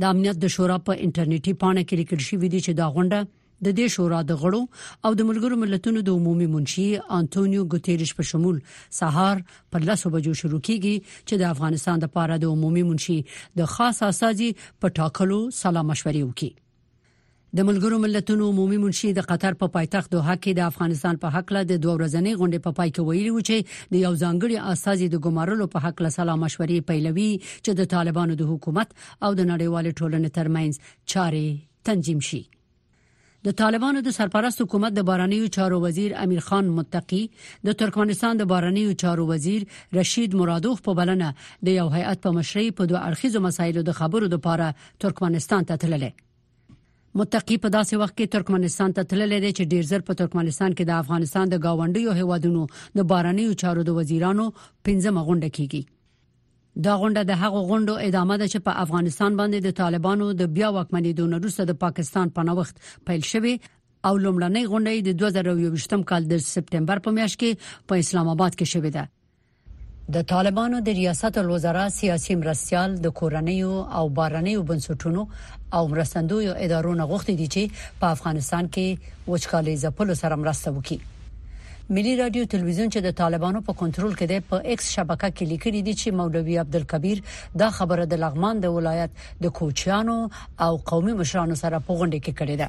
د امنیت د شورا په انټرنیټي پاڼه کې لیکل شوی دی چې دا غونډه د دې شورا د غړو او د ملګرو ملتونو د عمومي منشي انټونیو ګوتيریش په شمول سهار په لاسو بجو شروع کیږي چې د افغانستان لپاره د عمومي منشي د خاص اساسي په ټاکلو سلام مشورې وکړي د ملګرو ملتونو عمومي منشي د قطر په پایتخت دوحه کې د افغانستان په حق له د دوه ورځنۍ غونډې په پای کې ویلي و چې د یو ځانګړي استاذي د ګمارلو په حق له سلام مشورې پیلوي چې د طالبانو د حکومت او د نړیوال ټولنې ترمنځ چاري تنظیم شي د طالبانو د سرپرست حکومت د بارنیو چارو وزیر امیر خان متقی د ترکمنستان د بارنیو چارو وزیر رشید مرادوف په بلنه د یو هیئت په مشرۍ په دوه اړخیزو مسایلو د خبرو لپاره ترکمنستان ته تللی متقی په داسې وخت کې ترکمنستان ته تللی دی چې ډیر زر په ترکمنستان کې د افغانستان د گاونډیو هیوادونو د بارنیو چارو د وزیرانو پنځمه غونډه کیږي دا غونډه د هغو غونډو ادامه ده چې په افغانستان باندې د طالبانو د بیا واکمنېدو نه وروسته د پاکستان په نوښت پیل شوه او لومړنۍ غونډه د 2020 کال د سپټمبر په میاشت کې په اسلام آباد کې شوې ده د طالبانو د ریاست الوزرا سیاسي مرستیال د کورنیو او بهرنیو بنسټونو او مرستندویو ادارو نه غوښتي دي چې په افغانستان کې وچکالي ځپلو سره مرسته وکړي. ملي رادیو تلویزیون چې د طالبانو په کنټرول کې دی په ایکس شبکه کې لیکلي دي چې مولوي عبدالکبیر دا خبره د لغمان د ولایت د کوچیانو او قومي مشرانو سره په غونډه کې کړې ده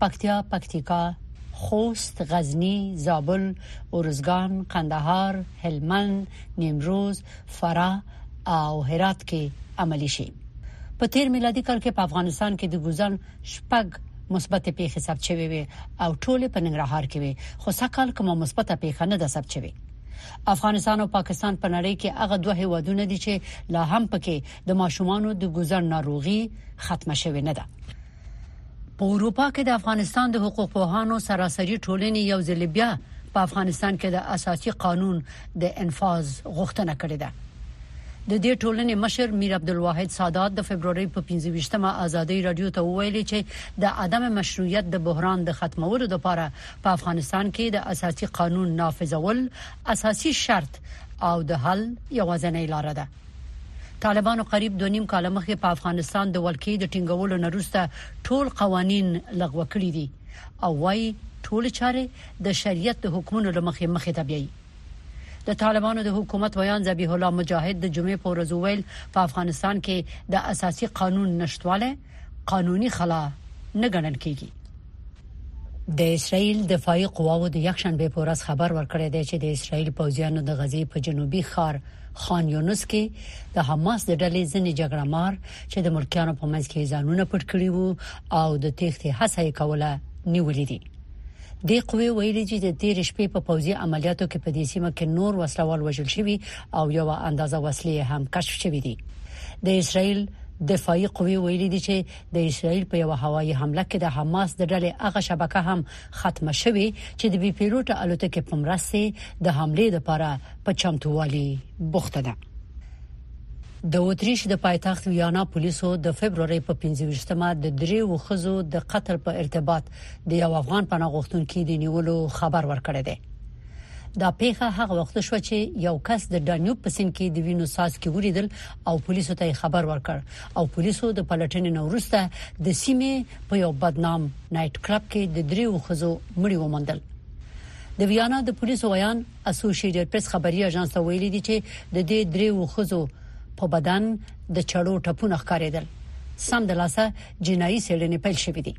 پکتیا پکتیکا خوست غزنی زابل اورزګان قندهار هلمند نیمروز فراه او هرات کې عملی شي په تیر میلادي کال کې په افغانستان کې د ګوزن شپږ مثبت پیښې ثبت شوې وي او ټول په ننګرهار کې وي خو سکهال کومه مثبت پیښه نه ده ثبت شوې افغانستان او پاکستان په نړۍ کې هغه دوه هیوادونه دي چې لا هم پکې د ماشومانو د ګوزن ناروغي ختمه شوې نه ده په اروپا کې د افغانستان د حقوق پوهانو سراسري ټولنې یو ځل بیا په افغانستان کې د اساسي قانون د انفاذ غوښتنه کړې ده د دې ټولنې مشر میر عبدالواحد سادات د فبرवरी په 25مه ازادي رادیو ته وویل چې د عدم مشروعیت د بحران د ختمولو لپاره په افغانستان کې د اساسي قانون نافذول اساسي شرط او د حل یوازنۍ لار ده طالبانو قریب دوه نیم کاله مخکې په افغانستان د ولکې د ټینګولو نه وروسته ټول قوانین لغوه کړي دي او وايي ټول چارې د شریعت د حکمونو لمخې مخې ته بیایي د طالبانو د حکومت ویاند ذبیح الله مجاهد د جمعې په ورځ ویل په افغانستان کې د اساسي قانون نشټواله قانوني خلا نه ګڼل کیږي د اسرایل دفاعي قواو د یکشنبه په ورځ خبر ورکړی دی چې د اسرایل پوځیانو د غزې په جنوبي ښار خان یونس کې د حماس د ډلې ځنې جګړه مار چې د ملکیانو په منځ کې ځانونه پټ کړي وو او د تېښتې هڅه یې کوله نیولې دي د قوې ویلي چې د تیر شپې په پوځي عملیاتو کې په دې سیمه کې نور وسلوال وژل شوي او یو اندازه وسلې هم کشف شوې دي د اسرایل دفاعي قوې ویلي دي چې د اسراییل په یوه هوایي حمله کې د حماس د ډلې هغه شبکه هم ختمه شوې چې د بې پیلوټه الوتکې په مرسته یې د حملې لپاره په چمتووالي بوخته ده. د اتریش د پایتخت ویانا پولیسو د فبرورۍ په 25مه د دریو ښځو د قتل په ارتباط د یو افغان پناه غوښتونکو د نیولو خبر ورکړی دی. دا پیښه هغه وخت شو چې یو کس د ډانیوب په سیند کې د وینو څاڅکي ولیدل او پولیسو ته خبر ورکړ او پولیسو د پلټنې نه وروسته د سیمې په یو بدنام نایټ کلب کې د دریو خزو مړي ومندل د ویانا د پولیسو ویان اسوشیټډ پریس خبري اژانس ته ویلي دي چې د دې دریو خزو په بدن د چړو ټپونه ښکارېدل سم د لاسه جنایي څېړنې پیل شوې دي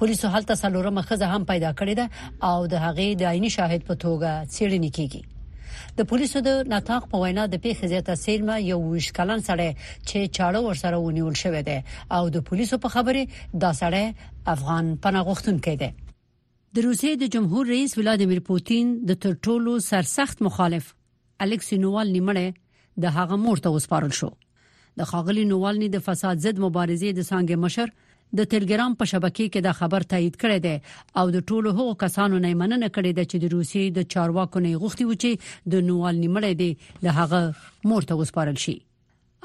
پولیسو هلته څلورمه خزه هم پیدا کړې ده او د هغې د عیني شاهد په توګه څېړنې کیږي د پولیسو د نطاق په وینا د پیښې زیاته سیلمه یو ویش کلن سړی چې چاړه ورسره ونیول شوې ده او د پولیسو په خبره دا سړی افغان پناغښتون کې ده د روسیې د جمهور رئیس ولادیمیر پوتین د تر ټولو سرسخت مخالف الکسی نووالنی مړی د هغه مور ته وسپارل شو د خاغلی نووالنی د فساد ضد مبارزې د څنګه مشر د تلګرام په شبکې کې دا خبر تایید کړی دی او د ټولو هغو کسانو نه مننه کړې ده چې د روسیې د چارواکو نه غوښتي و چې د نووالنی مړی دی د هغه مور ته وسپارل شي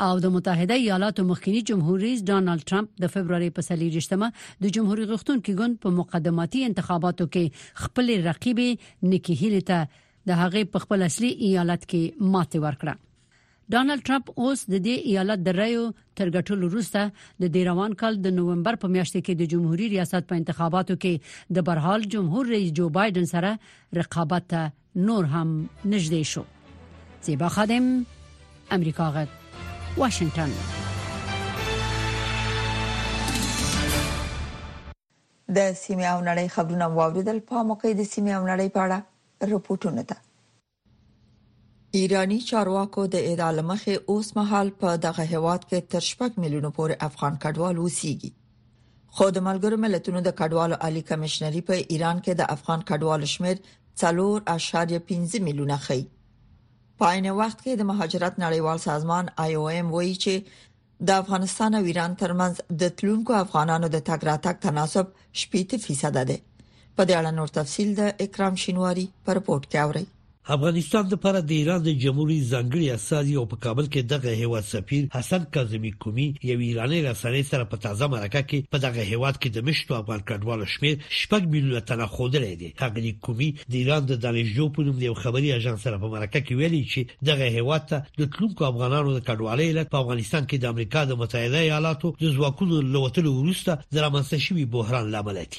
او د متحده ایالاتو مخکنی جمهور رئیس ډونالد ټرمپ د فبرवरी په 24مه د جمهوریت غوښتونکو ګوند په مقدماتي انتخاباتو کې خپل رقیب نکی هیلی ته د هغې په خپل اصلي ایالت کې ماته ورکړه ډونالد ټرمپ اوس د دې ایالت د رایو تر ګټلو وروسته د دې روان کال د نوومبر په میاشت کې د جمهوریت ریاست په انتخاباتو کې د برحال جمهور رئیس جو بایدن سره رقابت ته نور هم نږدې شو زیبا خادم امریکا غږ واشنگتن د سیمه او نړۍ خبرونه واوریدل په موقع د سیمه او نړۍ په اړه رپورټونه ده ایرانی چارواکو د اعلان مخې اوس مهال په دغه هواد کې تر شپږ میلیونو پورې افغان کډوال اوسېږي خو د ملګرو ملتونو د کډوالو عالی کمشنري په ایران کې د افغان کډوالو شمیر 4.5 میلیونه ښیي په عین وخت کې د مهاجرت نړیوال سازمان آی او ایم وایي چې د افغانستان او ایران ترمنځ د تلونکو افغانانو د تګ راتګ تناسب 80% دی په دې اړه نور تفصيل د اکرام شینواری پر پورت کې اوري افغانستان لپاره د ایران د جمهوري ځانګړي استازي او په کابل کې دغه هېواد سفیر حسن کاظمي کومي یوې ایرانۍ رسنۍ سره په تازه مرکه کې په دغه هېواد کې د مېشتو افغان کډوالو شمېر شپږ میلیونه تنه ښودلی دی. ښاغلي کومي د ایران د دانشجو په نوم د یو خبري اژانس سره په مرکه کې ویلي چې دغه هېواد ته د تلونکو افغانانو د کډوالۍ علت په افغانستان کې د امریکا د متحده ایالاتو د ځواکونو له وتلو وروسته د رامنځته شوي بحران له امله دی.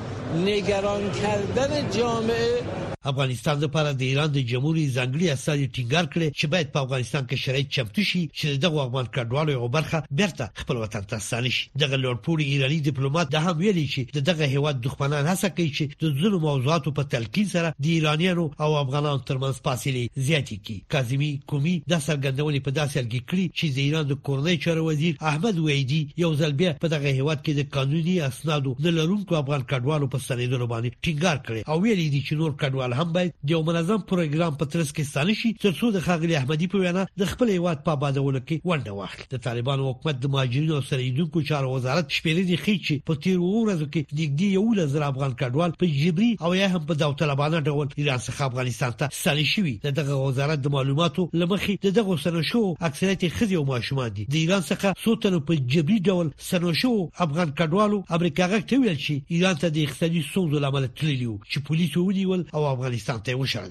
نگران کردن جامعه افغانستان لپاره د ایران د جمهوري ځانګړي استازي ټینګار کړی چې باید په افغانستان کې شرایط چمتو شي چې دغه افغان کډوالو یو برخه بیرته خپل وطن ته ستانه شي دغه لوړپوړي ایراني ډیپلوماټ د هم ویلي چې دغه هیواد دښمنان هڅه کوي چې د ځینو موضوعاتو په تلقین سره د ایرانیانو او افغانانو ترمنځ فاصله زیاتې کړي کاظمي قمي دا څرګندونې په داسې حال کې کړي چې د ایران د کورنیو چارو وزیر احمد وحیدي یو ځل بیا په دغه هېواد کې د قانوني اسنادو نه لرونکو افغان کډوالو په ستنېدلو باندې ټینګار کړی او ویلي دي چې نور کډوال هم باید د یو منظم پروګرام په ترڅ کې ستانه شي ترڅو د ښاغلي احمدي په وینا د خپل هېواد په آبادولو کې ونډه واخلي د طالبانو حکومت د مهاجرینو او سرېدونکو چارو وزارت شپېلنې ښیي چې په تیرو ورځو کې نږدې یو لزر افغان کډوال په جبري او یا هم په داوطلبانه ډول ایران څخه افغانستان ته ستانه شوي د دغه وزارت د معلوماتو لمخې د دغه سنو شو اکثریت خزي او ماشومان دي د ایران څخه څو تنو په جبري ډول سنو شو افغان کډوالو امریکا غږ ته ویل چې ایران ته د اقتصادي ستونزو لامل تللی چې پولیسو ونیول او افغانستان ته وشړل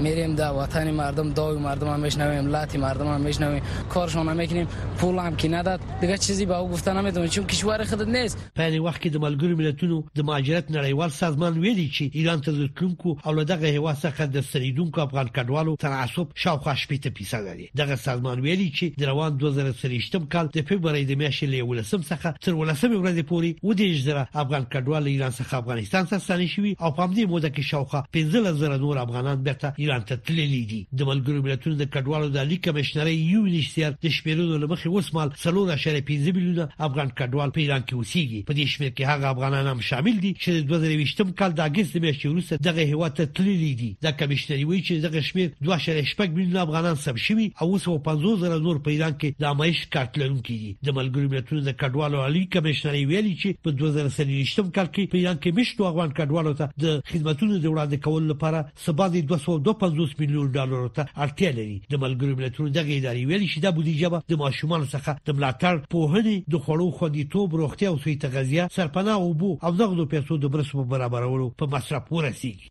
میریم دا وطن مردم داوی مردم هم میشنویم لات مردم هم میشنویم کارشان میکنیم پول هم که نداد دیگه چیزی به او گفته نمیتونیم چون کشور خودت نیست په دې وخت کې د ملګرو ملتونو د مهاجرت نړیوال سازمان ویلي چې ایران ته د تلونکو او له دغه هیواد څخه د ستنیدونکو افغان کډوالو تناسب شاوخوا شپېته فیصده دی دغه سازمان ویلي چې د روان 2023م کال د فبرورۍ د میاشتې له 11 څخه تر 18 ورځې پورې و دې ځره افغان کډوال له ایران څخه افغانستان ته ستانه شوي او په همدې موده کې شاوخوا 15000 نور افغانان بیرته ایران ته تللي دي د ملګرو ملتونو د کډوالو د عالی کمشنرۍ یو نشتیار د شمیرونو لمخې اوس مال 3.5 میلیونه افغان کډوال په ایران کې اوسېږي په دې شمېر کې هغه افغانان هم شامل دي چې د 2020 کال د اګست د میاشتې وروسته دغه هیواد ته تللي دي دا کمشنري وایي چې دغه شمېر 2.8 میلیون افغانان سم شوي او اوس او 50 زره نور په ایران کې د امایش کارت لرونکي دي د ملګرو ملتونو د کډوالو عالی کمشنري ویلي چې په 2023 کال کې په ایران کې مشتو افغان کډوالو ته د خدماتو د وړاندې کولو لپاره څه باندې دوه سوه او دوه پنځوس میلیون ډالرو ته اړتیا لري. د ملګرو ملتونو دغې ادارې ویلي چې دا بودیجه به د ماشومانو څخه د ملاتړ، پوهنې، د خوړو خوندیتوب، روغتیا او سویي تغذیه، سرپناه، اوبو او نغدو پیسو د مرستو په برابرولو په مصرف ورسیږي.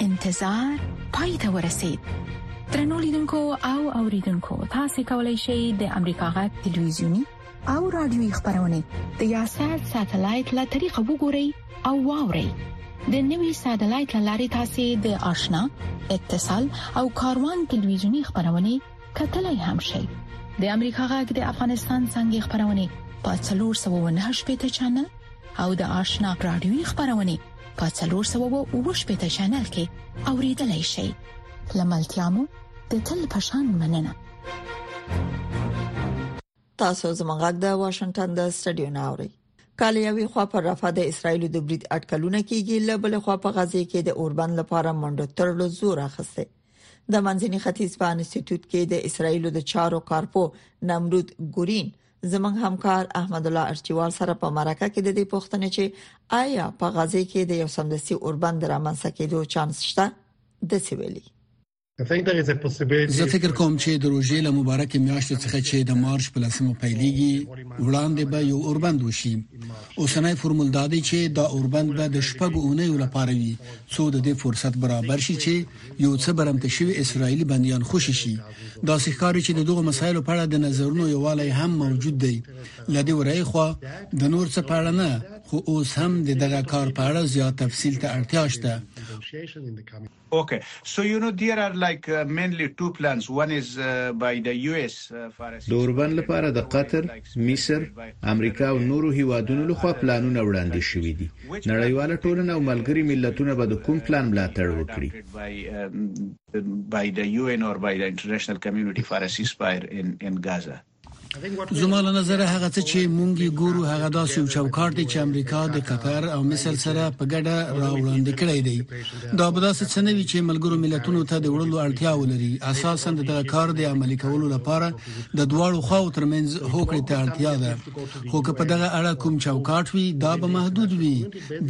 انتظار پای ته ورسید ترنو لیدونکو او اوریدونکو تاسو کولی شئ د امریکا غا ټلویزیونی او رادیوي خبرونه د یاشار ساتلایت له طریقو وګورئ او واورئ د نوي ساتلایت لارې تاسو د آشنا اتصال او کاروان ټلویزیونی خبرونه کتلای هم شئ د امریکا غږ د افغانستان څنګه خبرونه په 309 پټ چنل او د آشنا رادیوي خبرونه په 309 پټ چنل کې اوریدلای شئ لملتيامو د تل پشان مننه تاسو زموږ غږ د واشنگټن د سټډیو نه اورئ کال یوې خوا پر رفاه د اسرایل د برید اټکلونه کیږي له بل خوا په غزه کې د اوربند لپاره منډو ترلو زور اخسته د منځني ختیځ په انسټیټیوټ کې د اسرایل د چارو کارپو نمرود ګورین زمنګ همکار احمد الله ارچوال سره په مرکه کې د دې پوښتنې چې آیا په غزه کې د یو سمدستي اوربند رامنځته کېدو چانس شته د سویلي زه فکر کوم چې د روژې له مبارکې میاشتې څخه چې د مارچ په لسمه پیلېږي وړاندې به یو اوربند وشي اوسنۍ فرمول دا دی چې دا اوربند به د شپږو اونیو لپاره وي څو د دې فرصت برابر شي چې یو څه برمته شوی اسرایلی بنديان خوشي شي دا ښکاري چې د دوه مسایلو په اړه د نظرونو یوالی هم موجود دی لدی ورای خو د نور څه په اړه نه خو اوس هم د دغه کار په اړه زیات تفصیل ته اړتیا شته اوکه سو یو نو دیر ار لایک مینلی ټو پلانس ون از بای د یو ایس فار د اوربند لپاره د قطر، مصر، امریکا او نورو هیوادونو لخوا پلانونه وړاندې شوي دي. نړیواله ټولنه او ملګري ملتونه به د کوم پلان ملاتړ وکړي؟ زما له نظره هغه څه چې مونږ یې ګورو هغه داسې یو چوکاټ دی چې امریکا د قطر او مصر سره په ګډه راوړاندې کړی دی دا به داسې څه نه وي چې ملګرو ملتونو ته د وړلو اړتیا ولري اساسا د دغه کار د عملي کولو لپاره د دواړو خواو ترمنځ هوکړې ته اړتیا ده خو که په دغه اړه کوم چوکاټ وي دا به محدود وي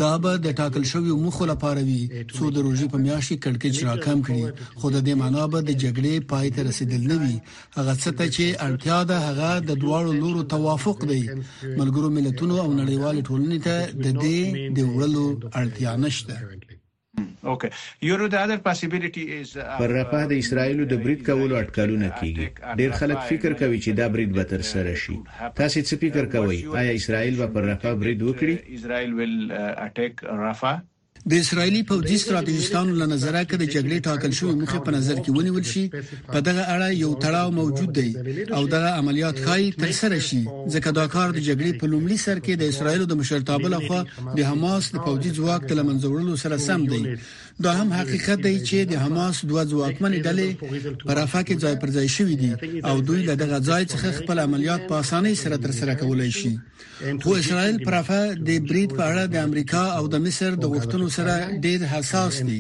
دا به د ټاکل شویو موخو لپاره وي څو د روزي په میاشت کې کړکېچ راکم کړي خو د دې معنی به د جګړې پای ته رسیدل نه وي هغه څه ته چې اړتیا ده هغه د دواړو لورو توافق دی ملګرو ملتونو او نړیوال ټولنې ته د دې د وړلو اړتیا نشته اوکه یورو د اذر پاسیبিলিټي از پر رفاه د اسرایل د برید کولو اټکلونه کیږي ډیر خلک فکر کوي چې دا برید به تر سره شي تاسو څه فکر کوئ آیا اسرایل به پر رفاه برید وکړي اسرایل ویل اټیک رفاه د اسرایلی پوځي ستراتیژیستانو له نظره که د جګړې ټاکل شوې موخې په نظر کې ونیول شي په دغه اړه یو تړاو موجود دی او دغه عملیات ښایي تر سره شي ځکه دا کار د جګړې په لومړي سر کې د اسرایلو د مشرتابه لخوا د حماس د پوځي ځواک د لمنځوړلو سره سم دی دا هم حقیقت دی چې د حماس دوه ځواکمن ډلې په رافا کې ځای پر ځای شوې دي او دوی له دغه ځای څخه خپل عملیات په اسانۍ سره تر سره کولای شي خو اسرائیل پر رفح د برید په اړه د امریکا او د مصر د غوښتنو سره ډیر حساس دي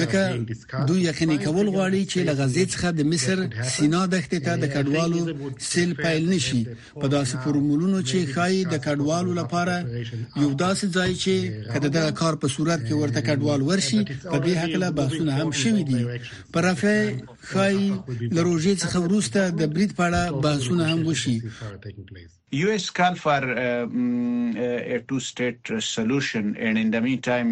ځکه دوی یقیني کول غواړي چې له غزې څخه د مصر سینا دښتې ته د کډوالو سیل پیل نشي په داسې فورمولونو چې خای د کډوالو لپاره یو داسې ځای چې کله د کار په صورت کې ورته کډوال ورشي په دې حق له بحثونه هم شوي دي پر رفح خای له روزي څخه وروسته د برید په اړه بحثونه هم وشي یو ایس کال فار اې ټو سټیټ سلوشن اینډ ان د مین ټایم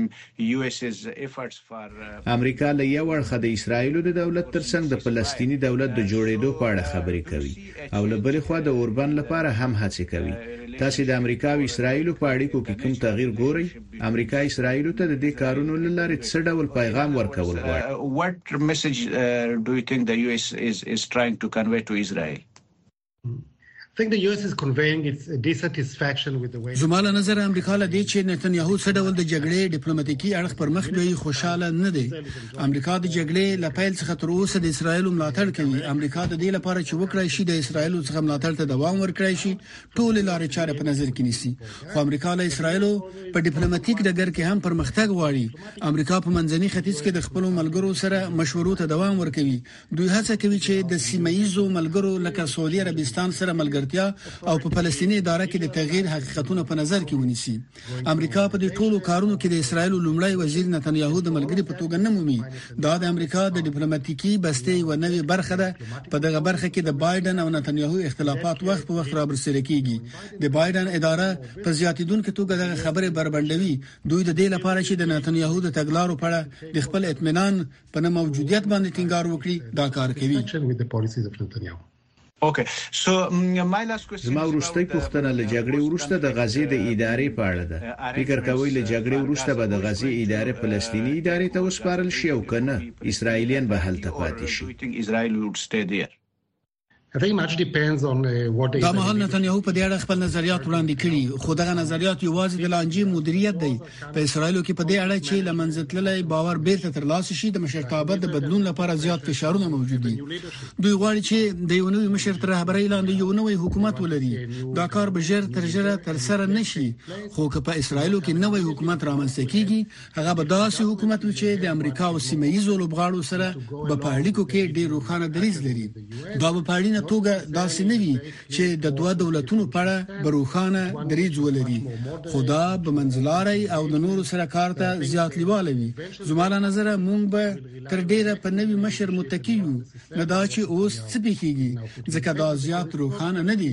یو ایس ایز ایفرټس فار. امریکا له یو اړخه د اسراییلو د دولت تر څنګ د فلسطیني دولت د جوړېدو په اړه خبرې کوي او له بلې خوا د اوربند لپاره هم هڅې کوي. تاسې د امریکا او اسراییلو په اړیکو کې کوم تغیر ګورئ؟ امریکا اسراییلو ته د دې کارونو له لارې څه ډول پیغام ورکول غواړي؟ What message do you think the US is trying to convey to Israel؟ زما له نظر امریکا له دې چې نتنیاهو څه ډول د جګړې ډیپلوماټیکي اړخ پر مخ بیي خوشاله نه دی امریکا د جګړې له پیل څخه تر اوسه د اسرایل ملاتړ کوي امریکا د دې لپاره چې وکړای شي د اسرایل څخه ملاتړ ته دوام ورکړي شي ټول لارې چارې په نظر کې نیسي خو امریکا له اسرایل په ډیپلوماټیک ډګر کې هم پرمختګ غواړي امریکا په منځني ختیځ کې د خپل ملګرو سره مشورو ته دوام ورکوي دوی هڅه کوي چې د سیمه ییزو ملګرو لکه سعودي عربستان سره ملګرتیا او په فلسطیني اداره کې د تغییر حقیقتونه په نظر کې ونیسي امریکا په دې ټولو کارونو کې د اسرایل لومړی وزیر نتنیاهو د ملګری په توګه نه مومي دا د امریکا د ډیپلوماټیکي بستې و نوې برخه ده په دغه برخه کې د بایدن او نتنیاهو اختلافات وخت په وخت رابرسېره کیږي د بایدن اداره په زیاتیدونکو توګه دغه خبره بربنډوي دوی د دې لپاره چې د نتنیاهو د تګلارو په اړه د خپل اطمینان په نه موجودیت باندې ټینګار وکړي دا کار کوي. زما وروستۍ پوښتنه له جګړې وروسته د غزې د ادارې په اړه ده. فکر کوئ له جګړې وروسته به د غزې اداره فلسطیني ادارې ته وسپارل شي او که نه اسرائیلیان به هلته پاتې شي؟ دا مهال نتنیاهو په دې اړه خپل نظریات وړاندې کړي خو دغه نظریات یوازې د لانجې مدیریت دی په اسرایلو کې په دې اړه چې لمنځتللی باور بیرته ترلاسه شي د مشرتابه د بدلون لپاره زیات فشارونه موجود دي دوی غواړي چې د یو نوي مشر تر رهبرۍ لاندې یو نوی حکومت ولري دا کار به ژر تر ژره تر سره نشي خو که په اسرایلو کې نوی حکومت رامنځته کیږي هغه به داسې حکومت وي چې د امریکا او سیمه ییزو لوبغاړو سره به په اړیکو کې ډیر روښانه دریځ لري دا به په اړینه توګه داسې نه وي چې د دوه دولتونو په اړه به روښانه دریځ ولري خو دا به منځلاري او د نورو سره کار ته زیات لیواله وي زما له نظره مونږ به تر ډیره په نوي مشر متکی یو نه دا چې اوس څه پیږي ځکه دا زیات روښانه نه دي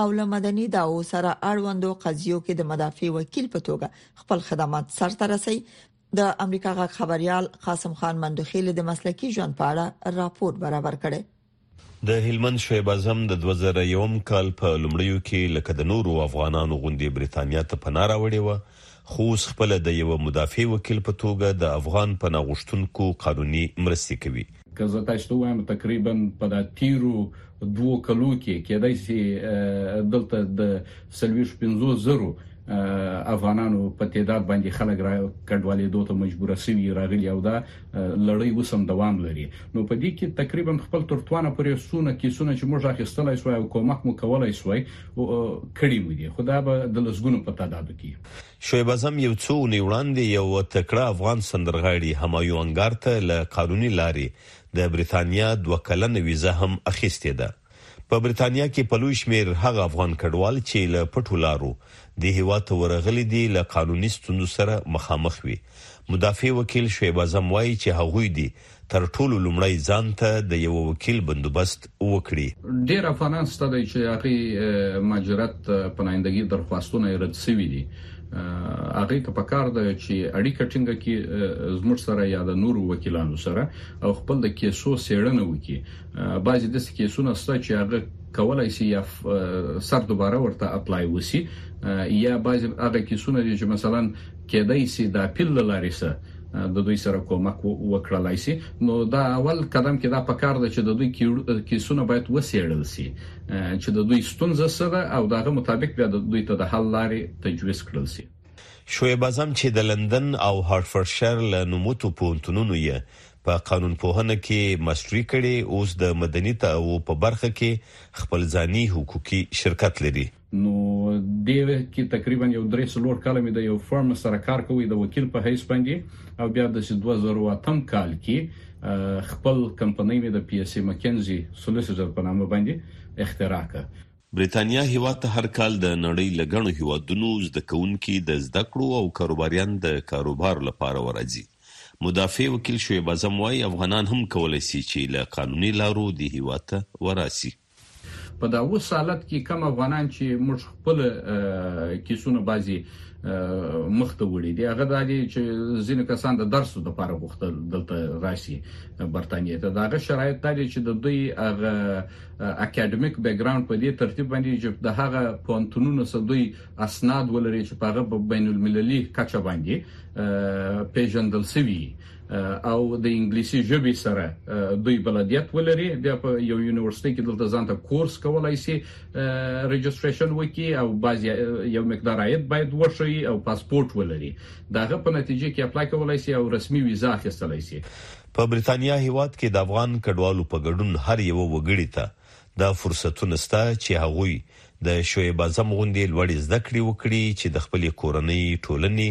او له مدني دعوو سره اړوندو قضیو کې د مدافع وکیل په توګه خپل خدمات سرته رسي د امریکا غا خبريال قاسم خان مندوخیل د مسلکي ژوند په اړه راپور برابر کړي د هلمند شعیب اعظم د 2001 کال په لومړیو کې لکه د نورو افغانانو غوندې بریتانیا ته پناه راوړې و خو اوس خپله د یوه مدافع وکیل په توګه د افغان پناه غوښتونکو قانوني مرستې کوي. که زه تاسو ته ووایم تقریباً په دا تیرو دوو کلو کې کیدای شي دلته د څلویښت پنځوس زرو افغانانو په تعداد باندې خلک را کډوالیدو ته مجبوره شوي راغلي او دا لړۍ اوس هم دوام لري نو په دې کې تقریبا خپل تر توانه پورې سونه کیسونه چې موږ اخیستلای شو او کومک مو کولای شو کړی مو دي خدا به د لسګونو په تعداد کې شعیب اعظم یو څو نه وړاندې یو تکړه افغان سندرغاړي همایو انګار ته له قانوني لارې د بریتانیا دوه کلنه ویزه هم اخیستې ده په بریتانیا کې په لوی شمېر هغه افغان کډوال چې له پټو لارو دې هېواد ته ورغلي دي، له قانوني ستونزو سره مخامخ وي. مدافع وکیل شعیب اعظم وايي چې هغوی دې تر ټولو لومړی ځان ته د یوه وکیل بندوبست وکړي. ډېر افغانان شته دی چې هغوی مهاجرت، پنایندګي، درخواستونه یې رد شوي دي. هغوی ته په کار ده چې اړیکه ټینګه کړي زموږ سره یا د نورو وکیلانو سره او خپل د کېسو څېړنه وکړي. بعضی د کیسونو سره چې هغه کولای شي یا سر دوباره ورته اپلای وسی یا بعضی هغه کیسونه چې مثلا کېدای شي د اپیل لاري سره د دوی سره کومک وکړلای شي نو دا اول قدم کې دا پکار ده چې د دوی کیسونه باید وسیړل شي چې د دوی ستونزه سره او دغه مطابق بیا د دوی ته د حل لارې تجویز کړل شي شوې بازم چې د لندن او هارفورډشایر له نوموتو پونتونونو یې په قانون پوهنه کې ماسټري کړې اوس د مدني تعاو په برخه کې خپل ځاني حقوقي شرکت لري. نو دې کې تقریبا یو درې څلور کاله مې د یو فرم سره کار کوي د وکیل په حیث باندې او بیا د 2008 کال کې خپل کمپنۍ مې د پی اس ای مکینزي سولیسیټر په نامه باندې اختراع کړه بریتانیا هیواد ته هر کال د نړۍ لګڼو هیوادونو زده کوونکي د زده کړو او کاروباریان د کاروبار لپاره ورځي مدافع وکیل شعیب اعظم وايي، افغانان هم کولای سي چي له قانوني لارو دې هیواد ته وراسي. په دا اوس حالت کي کم افغانان چي موږ خپل کیسونه بازي مخ ته وړي دي هغه دا دي چي ځیني کسان د درس لپاره غوښتل دلته راسي برتانیې ته. د هغه شرایط دا دي چي د دوی هغه اکاډمیک بګراونډ په دې ترتیب باندي دي چي د هغه پوهنتونونه څخه دوی اسناد ولري چې په هغه بین المللي کچه باندې پیژندل شوی او د انګلیسي ژبې سره دوی بلدیت ولري بیا په یو یونیورسيټي کې دلته ځانته کورس کولای شي ريجستریشن وکي او بعض یو مقدار عاید باید وشي او پاسپورت ولري داغه په نتیجه کې اپلای کولای شي او رسمي ویزه اخیستلای شي په بریتانیا هیواد کې د افغان کډوالو په ګډون هر یو وګړي ته دا فرصتونه سته چې هغوی د شعیب اعظم غوندې لوړې زده کړې وکړي چې د خپلې کورنۍ، ټولنې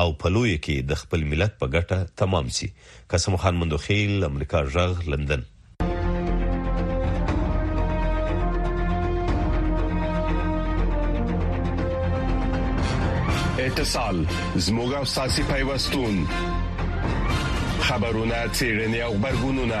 او په لویه کې د خپل ملت په ګټه تمام شي. قاسم خان مندوخېل، امریکا غږ، لندن. اتصال زموږ او ساسي پیوستون خبرونه چیرنې او خبرګونونه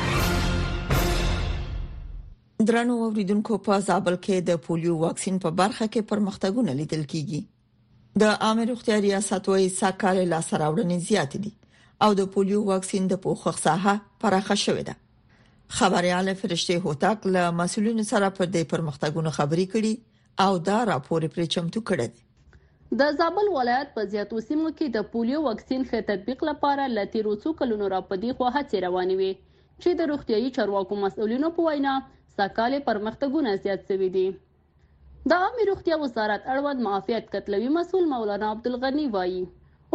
درنو اوریدونکو په زابل کې د پولیو واکسین په برخه کې پرمختګونه لیدل کیږي د عامه روغتیا ریاست وایي ساکال لا سراوړنې زیات دي او د پولیو واکسین د پوښښ ساحه پراخه شوې ده خبريال فرشته هوتک له مسولینو سره پر دې پرمختګونو خبرې کړي او دا راپور پرې چمتو کړی دی. د زابل ولایت په زیاتو سیمو کې د پولیو واکسین ښه تطبیق لپاره له تېرو څو کلونو راپدیخوا هڅې روانې وې چې د روغتیايي چارواکو مسؤلینو په وینا سږکال یې پرمختګونه زیات شوي دي. د عامې روغتیا وزارت اړوند معافیت کتلوي مسؤل مولانا عبدالغني وايي،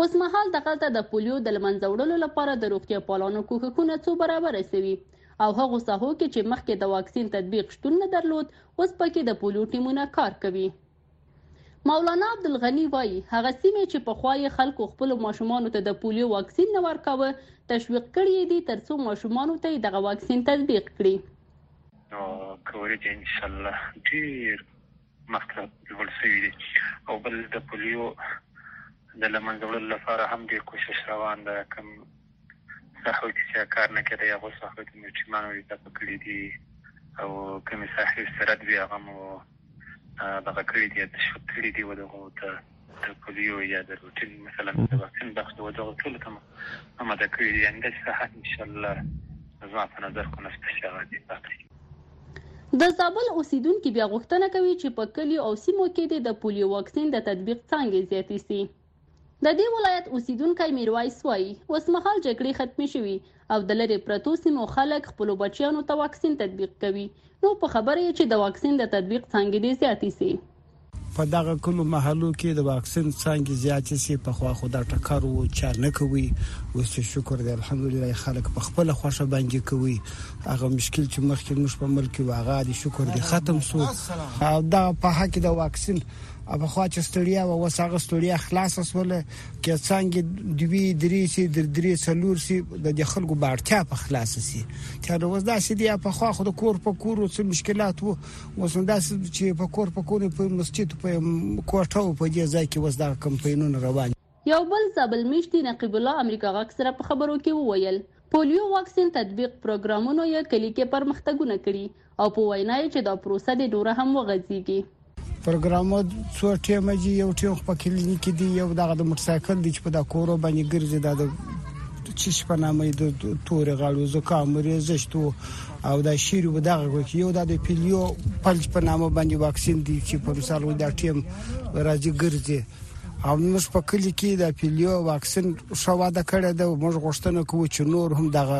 اوسمهال دغلته د پولیو د لمنځه وړلو لپاره د روغتیاپالانو کوښښونه څو برابره سوي او هغو ساحو کې چې مخکې د واکسین تطبیق شتون نه درلود، اوس پکې د پولیو ټیمونه کار کوي. مولانا عبدالغني وايي، هغه سیمې چې پخوا یې خلکو خپلو ماشومانو ته د پولیو واکسین نه ورکاوه، تشویق کړي یې دي ترڅو ماشومانو ته یې دغه واکسین تطبیق کړي. نو که ورېدې انشاءالله ډېر. مخته لوړ شوي دي او بل د پولیو د له منځه وړلو لپاره هم ډېر کوشش روان ده کوم ساحو کې چې کار نه کېده هغو ساحو کې مو ټیمانو اضافه کړي دي او کومې ساحې سرد وي هغه مو دغه کړي دي تشویق کړي دي ودغو ته د پولیو یا د روټین مثلا د واکسین بخش د دغه ټول ته آماده کړی دی یعنی داسې ساحه ان شاء الله زما په نظر خو نشته چې هغه دې پاتې د زابل اوسیدونکي بیا غوښتنه کوي چې په کلیو او سیمو کې د پولیو واکسین د تطبیق څنګه زیاتې سي د دې ولایت اوسیدونکی میرویس وایي اوسمهال جګړې ختمې شوي او د لرې پرتو سیمو خلک خپلو بچیانو ته واکسین تطبیق کوي نو په خبره یې چې د واکسین د تطبیق څانګې دې زیاتې سي په دغه کلو محلو کې د واکسین څانګې زیاتې شي، پخوا خو دا ټکر و چا نه کوی، اوس چې شکر دی الحمدلله یې خلک په خپله خوښه باندې کوی، هغه مشکل چې مخکې زموږ په ملک کې و هغه دی شکر دی ختم شو، او دا په حق د واکسین پخوا چې ستړیا وه اوس هغه ستړیا خلاصه شوله، که څانګې دوې درې شي، در درې څلور شي، د دې خلکو به اړتیا په خلاصه شي، چاره اوس داسې دی، پخوا خو د کور په کور و څه مشکلات و. اوس نو داسې چې په کور په کور په مسجد په کوټه او په دې ځای کې وس دا کمپاینونه روان یو بل زابل میشتي نقیب الله امریکا غاک سره په خبرو کې وویل پولیو واکسین تطبیق پروګرامونو یې کلی کې پرمختګونه کړي او په وینا یې چې دا پروسه د نور هم وغځيږي پروګرامو څو ټیم دی یو ټیم په کلینیک دی یو دغه د موټر سایکل دی چې په دا کورو باندې ګرځي دا د چې شپه نامې د تور غاړو زکام ریزشتو او دا شیر و دغه کو یو د پیلیو پلج په نامه باندې واکسین دی چې په مثال و دا ټیم راځي ګرځي او موږ په کلی کې د پیلیو واکسین شو واده کړی دا موږ غوښتنه کوو چې نور هم دغه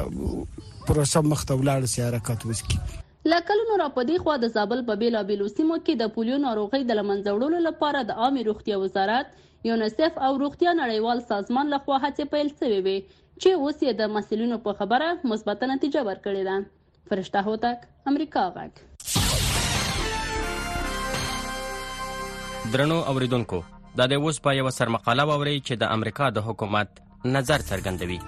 پروسه مخته ولاړ سي حرکت وکړي لکلونو را پدې خو د زابل په بیلابیلو سیمو کې د پولیو ناروغي د لمنځه وړلو لپاره د عامه روغتیا وزارت یونیسف او روغتیا نړیوال سازمان لخوا هڅې پیل شوې وې چې اوس یې د مسئولینو په خبره مثبته نتیجه ورکړې ده فرشته هوتک امریکا غږ درنو اوریدونکو دا د اوس په یو سرمقاله ووري چې د امریکا د حکومت نظر څرګندوي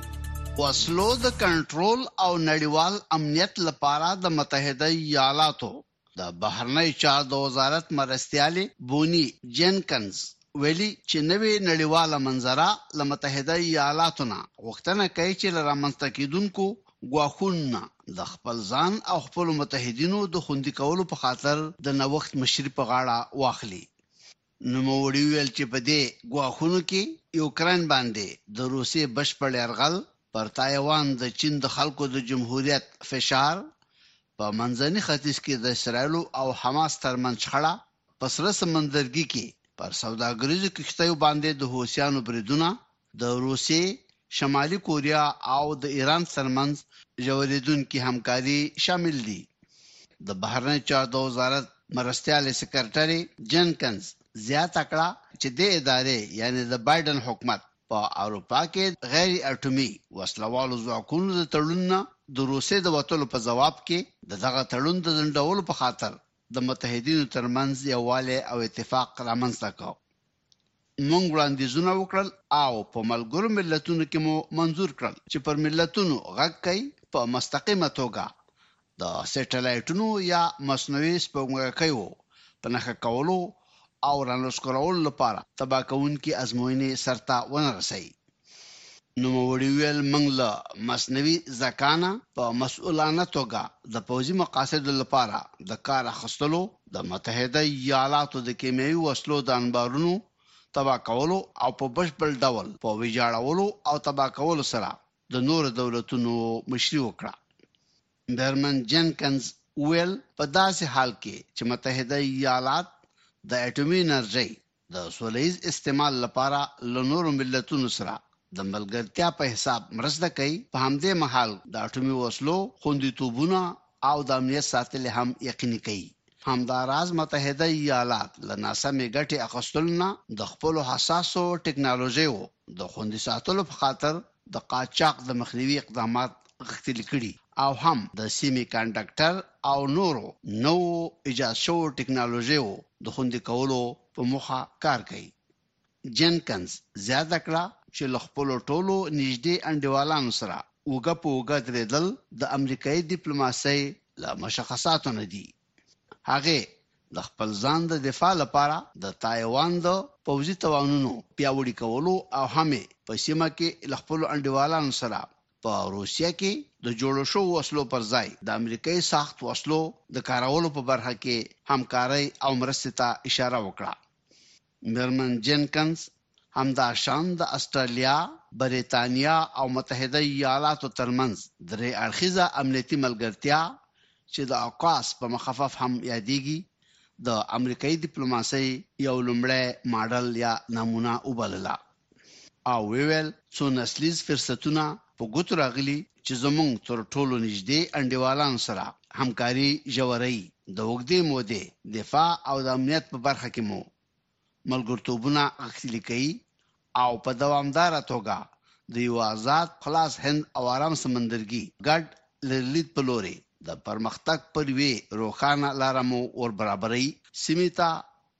وسلو د کنټرول او نړیوال امنیت لپاره د متحده ایالاتو د بهرنیو چارو د وزارت مرستیالې بوني جینکنز ویلي چې نوې نړیواله منظره له متحده ایالاتو نه غوښتنه کوي چې له رامنځته کېدونکو ګواښونو نه د خپل ځان او خپلو متحدینو د خوندي کولو په خاطر د نوښت مشري په غاړه واخلي. نوموړي وویل چې په دې ګواښونو کې یوکراین باندې د روسیې بشپړ یرغل، پر تایوان د چین د خلکو د جمهوریت فشار، په منځني ختیځ کې د اسرایلو او حماس ترمنځ شخړه، په سره سمندرګي کې پر سوداګریزو کښتیو باندې د حوثیانو بریدونه د روسیې، شمالي کوریا او د ایران ترمنځ ژورېدونکي همکاري شامل دي. د بهرنیو چارو د وزارت مرستیالې سکرټرې جنکنز زیاته کړه چې دې ادارې یعنې د بایډن حکومت په اروپا کې غیر اټومي وسله والو ځواکونو د تړون نه د روسیې د وتلو په ځواب کې د دغه تړون د ځنډولو په خاطر د متحدینو ترمنځ یووالی او اتفاق رامنځته کړ. مونږ وړاندیزونه وکړل او په ملګرو ملتونو کې مو منظور کړل چې پر ملتونو غږ کوي په مستقیمه توګه د سیټلایټونو یا مصنوعي سپوږمکیو په نښه کولو او رانسکورولو لپاره تباه کوونکي ازموینې سرته ونه رسوي. نوموړي وویل، موږ له مصنوعي ذکا نه په مسؤلانه توګه د پوځي مقاصدو لپاره د کار اخیستلو، د متحده ایالاتو د کیمیاوي وسلو د انبارونو تباه کولو او په بشپړ ډول په ویجاړولو او تباه کولو سره د نورو دولتونو مشري وکړه. بیرمن جینکنز وویل، په داسې حال کې چې متحده ایالات د اټومي انرژۍ د سوله ییز استعمال لپاره له نورو ملتونو سره د ملګرتیا په حساب مرسته کوي، په همدې مهال د اټومي وسلو خوندیتوبونه او د امنیت ساتل یې هم یقیني کوي. همدا راز متحده ایالات له ناسمې ګټې اخستلو نه د خپلو حساسو ټکنالوژیو د خوندي ساتلو په خاطر د قاچاق د مخنیوي اقدامات غښتلي کړي او هم د سیمي کانډکټر او نورو نوو ایجاد شوو ټکنالوژیو د خوندي کولو په موخه کار کوي. جینکنز زیاته کړه چې له خپلو ټولو نږدې انډیوالانو سره اوږه په اوږه درېدل د امریکایي دیپلوماسۍ له مشخصاتو نه دي. هغې د خپل ځان د دفاع لپاره د تایوان د پوځي توانونو پیاوړي کولو او هم یې په سیمه کې له خپلو انډیوالانو سره په روسیه کې د جوړو شوو وسلو پر ځای د امریکایي ساخت وسلو د کارولو په برخه کې همکارۍ او مرستې ته اشاره وکړه. مېرمن جېنکنز همداشان د اسټرالیا، برېتانیا او متحده ایالاتو ترمنځ درې اړخیزه امنیتي ملګرتیا چې د اوکاس په مخفف هم یادېږي، د امریکايي دیپلوماسۍ یو لومړی ماډل یا نمونه وبلله. او وویل، څو نسلیز فرصتونه په ګوتو راغلي چې زموږ تر ټولو نږدې انډیوالانو سره همکاري ژوروي، د اوږدې مودې دفاع او د امنیت په برخه کې مو ملګرتوبونه غښتلي کوي او په دوامداره توګه د یوه ازاد، خلاص هند او ارام سمندرګي ګډ لرلید په لورې د پرمختګ پر یوې روښانه لاره مو وربرابروي، سیمې ته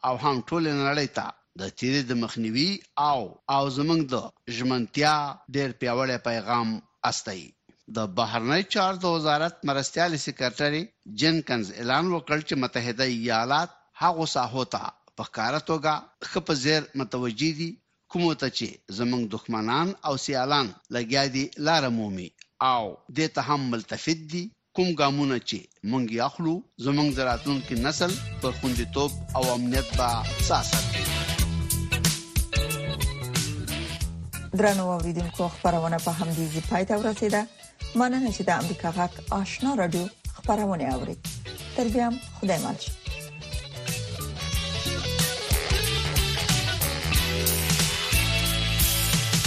او هم ټولې نړۍ ته د تیري د مخنیوي او او زمونږ د ژمنتیا ډیر پیاوړی پیغام استوي. د بهرنیو چارو د وزارت مرستیالې سیکرټرې جینکنز اعلان وکړ چې متحده ایالات هغو ساحو ته په ښکاره توګه ښه په ځیر متوجه دي کومو ته چې زمونږ دښمنان او سیالان لګیا دي لاره مومي او دې ته هم ملتفت دي کوم ګامونه چې مونږ یې اخلو زمونږ د راتلونکي نسل پر خوندیتوب او امنیت به څه اثر کوي درنو اوریدونکو خبرونه په همدې ځای پای ته ورسیده مننه چې د امریکا غږ آشنا رادیو خبرونه اوري تر بیا خدای مل شي